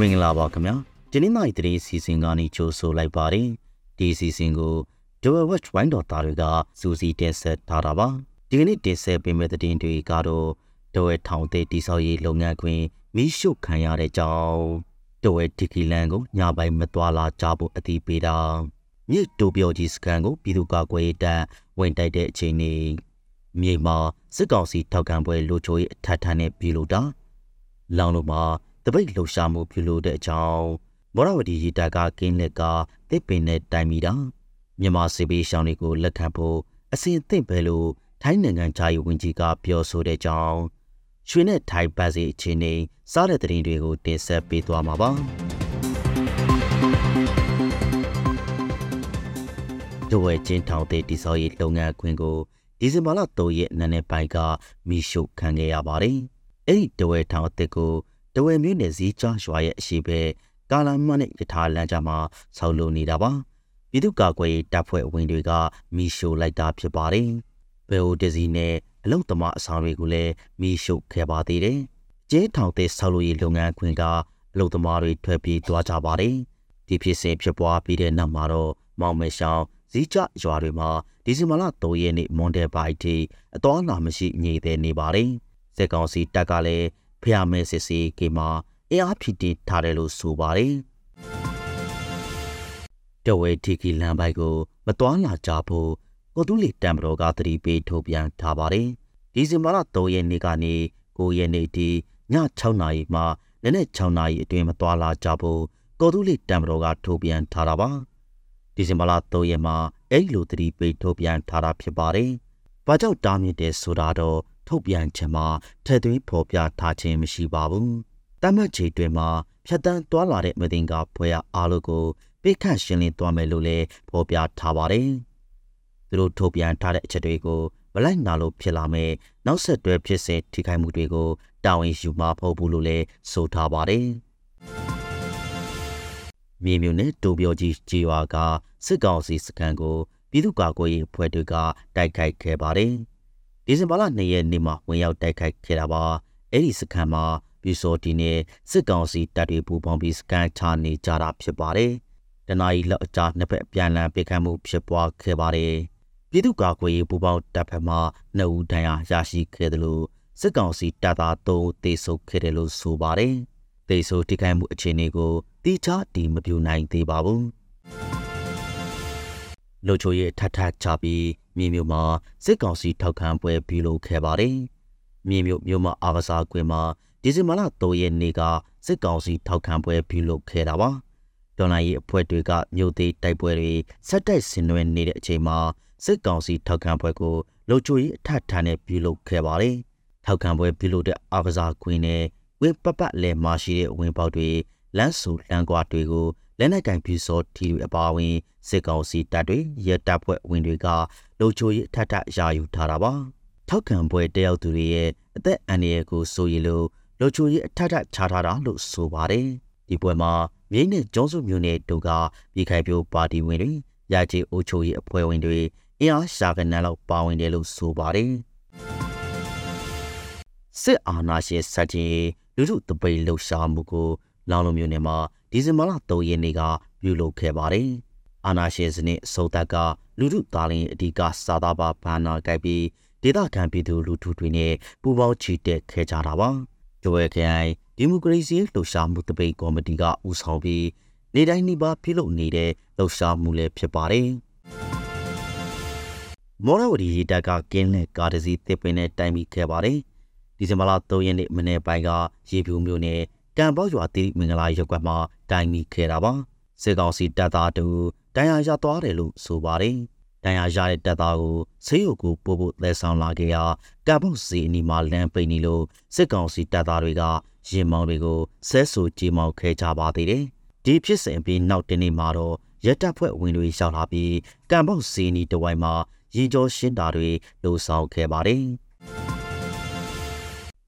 မင်္ဂလာပါခင်ဗျာဒီနေ့နိုင်တည်းစီစဉ်ကနေကြိုဆိုလိုက်ပါတယ်ဒီစီစဉ်ကို Dual Watch Wine တော်သားတွေကစူစီတင်ဆက်ထားတာပါဒီကနေ့တင်ဆက်ပေးမယ့်သတင်းတွေကတော့ဒဝဲထောင်သေးတိဆောက်ရေးလုပ်ငန်းခွင်မိရှုခံရတဲ့ကြောင်းဒဝဲဒီကီလန်ကိုညပိုင်းမသွားလာကြဖို့အတိပေးတာမြစ်တိုပြောကြီးစကန်ကိုပြည်သူ့ကာကွယ်ရေးတပ်ဝင်တိုက်တဲ့အချိန်นี้မြေမှာစစ်ကောင်စီထောက်ခံပွဲလူချိုရေးအထက်ထန်နဲ့ပြည်လို့တာလောင်လို့မှာ တပိတ်လှူရှာမှုပြုလုပ်တဲ့အကြောင်းမောရဝတီရီတာကကင်းလက်ကတစ်ပင်နဲ့တိုင်မိတာမြန်မာစစ်ပေးရှောင်းတွေကိုလက်ခံဖို့အစဉ်အသင့်ပဲလို့ထိုင်းနိုင်ငံခြားရေးဝန်ကြီးကပြောဆိုတဲ့အကြောင်းရွှေနဲ့ထိုင်ပတ်စီအခြေအနေစားတဲ့သတင်းတွေကိုတင်ဆက်ပေးသွားမှာပါဒဝဲချင်းထောင်တဲ့တိစောရေးလုပ်ငန်းခွင်ကိုဒီဇင်ဘာလ3ရက်နေ့နေ့ပိုင်းကမိရှုခံခဲ့ရပါတယ်။အဲ့ဒီဒဝဲထောင်အစ်စ်ကို တဝဲမြို့နယ်စည်းကြားရွာရဲ့အရှိဘဲကာလာမနဲ့ယထာလမ်းကြားမှာဆောက်လုပ်နေတာပါပြည်သူ့ကာကွယ်ရေးတပ်ဖွဲ့ဝင်တွေကမီရှိုလိုက်တာဖြစ်ပါတယ်ဘယ်ဟိုတစီနဲ့အလုံသမားအဆောင်တွေကိုလည်းမီရှိုခဲ့ပါသေးတယ်ကျဲထောင်တဲ့ဆောက်လုပ်ရေးလုပ်ငန်းခွင်ကအလုံသမားတွေထွက်ပြေးသွားကြပါတယ်ဒီဖြစ်စဉ်ဖြစ်ပွားပြီးတဲ့နောက်မှာတော့မောင်မဲရှောင်းဇီးကြရွာတွေမှာဒီဇင်ဘာလ3ရက်နေ့မွန်ဒယ်ဘိုက်တီအတော်လာမရှိညိတဲ့နေပါတယ်စစ်ကောင်စီတပ်ကလည်း ဖျားမဲစစ်စီကေမှာအင်အားဖြစ်တည်ထားတယ်လို့ဆိုပါတယ်။တဝဲတီကီလန်ဘိုက်ကိုမတော်လာကြဖို့ကိုတူးလီတမ်ဘရောကသတိပေးထုတ်ပြန်ထားပါတယ်။ဒီဇင်ဘာလ3ရက်နေ့ကနေ9ရက်နေ့ထိည6နာရီမှနနက်6နာရီအတွင်းမတော်လာကြဖို့ကိုတူးလီတမ်ဘရောကထုတ်ပြန်ထားတာပါ။ဒီဇင်ဘာလ3ရက်မှာအဲ့လိုသတိပေးထုတ်ပြန်ထားတာဖြစ်ပါတယ်။ဘာကြောင့်တားမြစ်တယ်ဆိုတာတော့ ထုတ်ပြန်ချက်မှာထည့်သွင်းဖော်ပြထားခြင်းမရှိပါဘူး။တမတ်ချေတွင်မှာဖြတ်တန်းသွားလာတဲ့မတင်ကဖွဲရအားလုံးကိုပိတ်ခတ်ရှင်းလင်းသွားမယ်လို့လည်းဖော်ပြထားပါတယ်။သူတို့ထုတ်ပြန်ထားတဲ့အချက်တွေကိုမလိုက်နာလို့ဖြစ်လာမယ်နောက်ဆက်တွဲဖြစ်စဉ်ထိခိုက်မှုတွေကိုတာဝန်ယူမှာဖို့ဘူးလို့လည်းဆိုထားပါတယ်။မြေမြုံနဲ့တိုးပြောကြီးကြေးရွာကစစ်ကောင်စီစခန်းကိုပြည်သူ့ကာကွယ်ရေးအဖွဲ့တွေကတိုက်ခိုက်ခဲ့ပါတယ်။ ဒီဇင်ဘာလ2ရက်နေ့မှာဝင်ရောက်တိုက်ခိုက်ခဲ့တာပါအဲ့ဒီစခန်းမှာပြည်စော်တီနဲ့စစ်ကောင်စီတပ်တွေပူးပေါင်းပြီးစကန်ချနေကြတာဖြစ်ပါတယ်တနအီလောက်အကြာနှစ်ဖက်ပြန်လည်ပိတ်ခတ်မှုဖြစ်ပွားခဲ့ပါတယ်ပြည်သူ့ကာကွယ်ရေးပူးပေါင်းတပ်ဖက်မှနှစ်ဦးဒဏ်ရာရရှိခဲ့တယ်လို့စစ်ကောင်စီတပ်သား၃ဦးသေဆုံးခဲ့တယ်လို့ဆိုပါတယ်သေဆုံးထိခိုက်မှုအခြေအနေကိုတိကျတီမပြနိုင်သေးပါဘူး လူချိုရဲ့ထထချပြီးမြေမြို့မှာစစ်ကောင်စီထောက်ခံပွဲပြုလုပ်ခဲ့ပါတယ်။မြေမြို့မြို့မှာအာကစားကွင်းမှာဒီဇင်ဘာလ3ရက်နေ့ကစစ်ကောင်စီထောက်ခံပွဲပြုလုပ်ခဲ့တာပါ။ဒေါ်လာရေးအဖွဲ့တွေကမြို့သေးတိုက်ပွဲတွေဆက်တိုက်ဆင်နွှဲနေတဲ့အချိန်မှာစစ်ကောင်စီထောက်ခံပွဲကိုလုံချိုရေးအထက်ထန်နဲ့ပြုလုပ်ခဲ့ပါတယ်။ထောက်ခံပွဲပြုလုပ်တဲ့အာကစားကွင်းနဲ့ဝင်းပပလဲမှာရှိတဲ့ဝင်းပေါက်တွေလမ်းဆူလမ်းကွာတွေကို လက်နက်ကင်ပြူစောထီတွေအပါအဝင်စစ်ကောင်စီတပ်တွေရဲတပ်ဖွဲ့ဝင်တွေကလုံချိုရေးထထရာယူထားတာပါထောက်ခံပွဲတယောက်သူတွေရဲ့အသက်အန္တရာယ်ကိုစိုးရိမ်လို့လုံချိုရေးအထထချထားတာလို့ဆိုပါတယ်ဒီပွဲမှာမြိတ်နဲ့ကျောင်းစုမျိုးနယ်တို့ကပြည်ခိုင်ပြိုပါတီဝင်တွေရာချီအိုချိုရေးအဖွဲ့ဝင်တွေအင်အားရှာကနန်းလောက်ပါဝင်တယ်လို့ဆိုပါတယ်စစ်အာဏာရှင်စက်ကြီးလူထုတပိတ်လှုပ်ရှားမှုကိုလောင်လုံးမျိုးနယ်မှာ ဒီဇင်ဘာလ3ရက်နေ့ကပြုလုပ်ခဲ့ပါတယ်။အာနာရှင်စနစ်အစိုးရကလူထုသားလင်းအဓိကစာသားပါဘာနာကြိုက်ပြီးဒေသခံပြည်သူလူထုတွေနဲ့ပူးပေါင်းချီတက်ခဲ့ကြတာပါ။ကြွယ်ခိုင်ဒီမိုကရေစီလှုပ်ရှားမှုတပိတ်ကော်မတီကဦးဆောင်ပြီးနေတိုင်းနှိပါပြုလုပ်နေတဲ့လှုပ်ရှားမှုလည်းဖြစ်ပါတယ်။မော်ရဝတီရေတပ်ကကင်းလက်ကားတစ်စီးတစ်ပင်နဲ့တိုင်ပြီးခဲ့ပါတယ်။ဒီဇင်ဘာလ3ရက်နေ့မနေ့ပိုင်းကရေဖြူမျိုးနဲ့ ကံပေါရွာတိမင်္ဂလာရုပ်ကွက်မှာတိုင်မိခဲ့တာပါစစ်ကောင်စီတပ်သားတူတန်ရာရသွားတယ်လို့ဆိုပါတယ်တန်ရာရတဲ့တပ်သားကိုဆေးရုံကိုပို့ဖို့လဲဆောင်လာခဲ့ရာကံပေါစီအနီမှာလမ်းပိတ်နေလို့စစ်ကောင်စီတပ်သားတွေကရင်မောင်းတွေကိုဆဲဆူကြေးမောင်းခဲ့ကြပါသေးတယ်ဒီဖြစ်စဉ်ပြီးနောက်တနေ့မှာတော့ရဲတပ်ဖွဲ့ဝင်တွေရောက်လာပြီးကံပေါစီအနီတဝိုင်းမှာရေကြောရှင်းတာတွေလှုံ့ဆော်ခဲ့ပါတယ်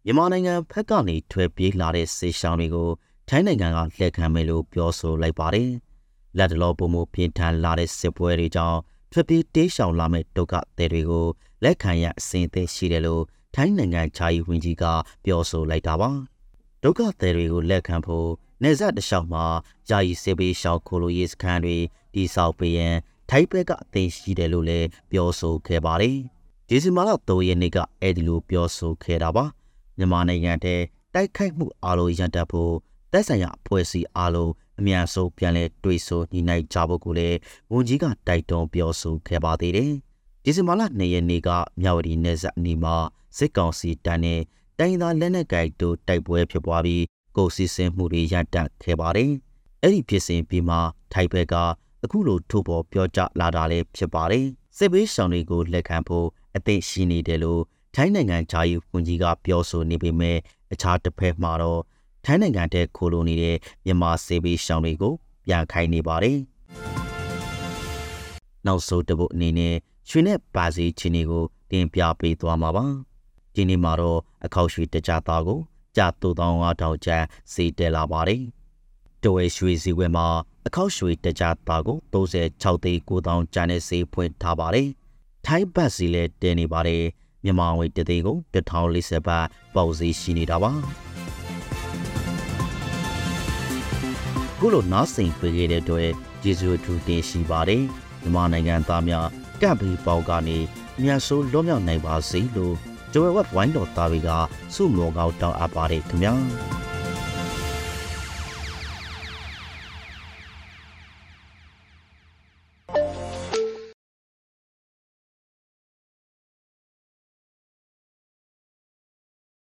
မြန်မာနိုင်ငံဖက်ကနေထွက်ပြေးလာတဲ့စေရှောင်းတွေကိုထိုင်းနိုင်ငံကလက်ခံမယ်လို့ပြောဆိုလိုက်ပါတယ်။လက်တလောပုံမှုပြင်ထန်လာတဲ့စစ်ပွဲတွေကြောင့်ထွက်ပြေးတေးရှောင်လာမဲ့ဒုက္ခသည်တွေကိုလက်ခံရအစဉ်အသင့်ရှိတယ်လို့ထိုင်းနိုင်ငံခြားရေးဝန်ကြီးကပြောဆိုလိုက်တာပါ။ဒုက္ခသည်တွေကိုလက်ခံဖို့နေဆက်တစ်လျှောက်မှာယာယီစေဘေးရှောက်ခိုလိုရေးစခန်းတွေတိဆောက်ပေးရန်ထိုင်းဘက်ကအသိရှိတယ်လို့လည်းပြောဆိုခဲ့ပါတယ်။ဒီဇင်ဘာလ3ရက်နေ့ကအဲ့ဒီလိုပြောဆိုခဲ့တာပါ။ မြန်မာနိုင်ငံတဲ့တိုက်ခိုက်မှုအလုံးရန်တပ်ဖို့တိုက်ဆိုင်ရာအဖွဲ့အစည်းအလုံးအမြန်ဆုံးပြန်လည်တွေ့ဆုံညီနိုင်ကြဖို့ကိုလည်းဝန်ကြီးကတိုက်တွန်းပြောဆိုခဲ့ပါသေးတယ်။ဒီဇင်ဘာလ2ရက်နေ့ကမြဝတီနယ်စပ်အနီးမှာစစ်ကောင်စီတပ်နဲ့တိုင်းသားလက်နက်ကိုင်တို့တိုက်ပွဲဖြစ်ပွားပြီးကိုစီစင်မှုတွေရပ်တန့်ခဲ့ပါတယ်။အဲ့ဒီဖြစ်စဉ်ပြီးမှထိုင်ဘက်ကအခုလိုထုတ်ပေါ်ပြောကြားလာတာလည်းဖြစ်ပါတယ်။စစ်ဘေးရှောင်တွေကိုလက်ခံဖို့အသင့်ရှိနေတယ်လို့ ထိုင်းနိုင်ငံခြားရေးဝန်ကြီးကပြောဆိုနေပေမဲ့အခြားတစ်ဖက်မှာတော့ထိုင်းနိုင်ငံတဲ့ခိုလိုနေတဲ့မြန်မာစစ်ဘေးရှောင်တွေကိုပြန်ခိုင်းနေပါတယ်။နောက်ဆုံးတစ်ပုတ်အနေနဲ့ရွှေနဲ့ပါစီချင်းတွေကိုတင်ပြပေးသွားမှာပါ။ဒီနေ့မှာတော့အခောက်ရွှေတကြသားကိုကြာ3500ကျပ်စီတက်လာပါတယ်။တဝဲရွှေစီဝဲမှာအခောက်ရွှေတကြသားကို36သိန်း9000ကျန်တဲ့ဈေးဖွင့်ထားပါတယ်။ထိုင်းဘတ်စီလည်းတင်နေပါတယ်။ မြန်မာငွေတစ်သိန်းကို1040ဘတ်ပေါက်ဈေးရှိနေတာပါ။ခုလိုနားဆင်ပေးခဲ့တဲ့အတွက်ကျေးဇူးအထူးတင်ရှိပါတယ်။မြန်မာနိုင်ငံသားများကပ်ပြီးပေါက်ကနေမြတ်ဆိုးလွတ်မြောက်နိုင်ပါစေလို့ဂျိုဝဲဝက်ဝိုင်းတော်သားတွေကစုမောကောက်တောင်းအပ်ပါတယ်ခင်ဗျာ။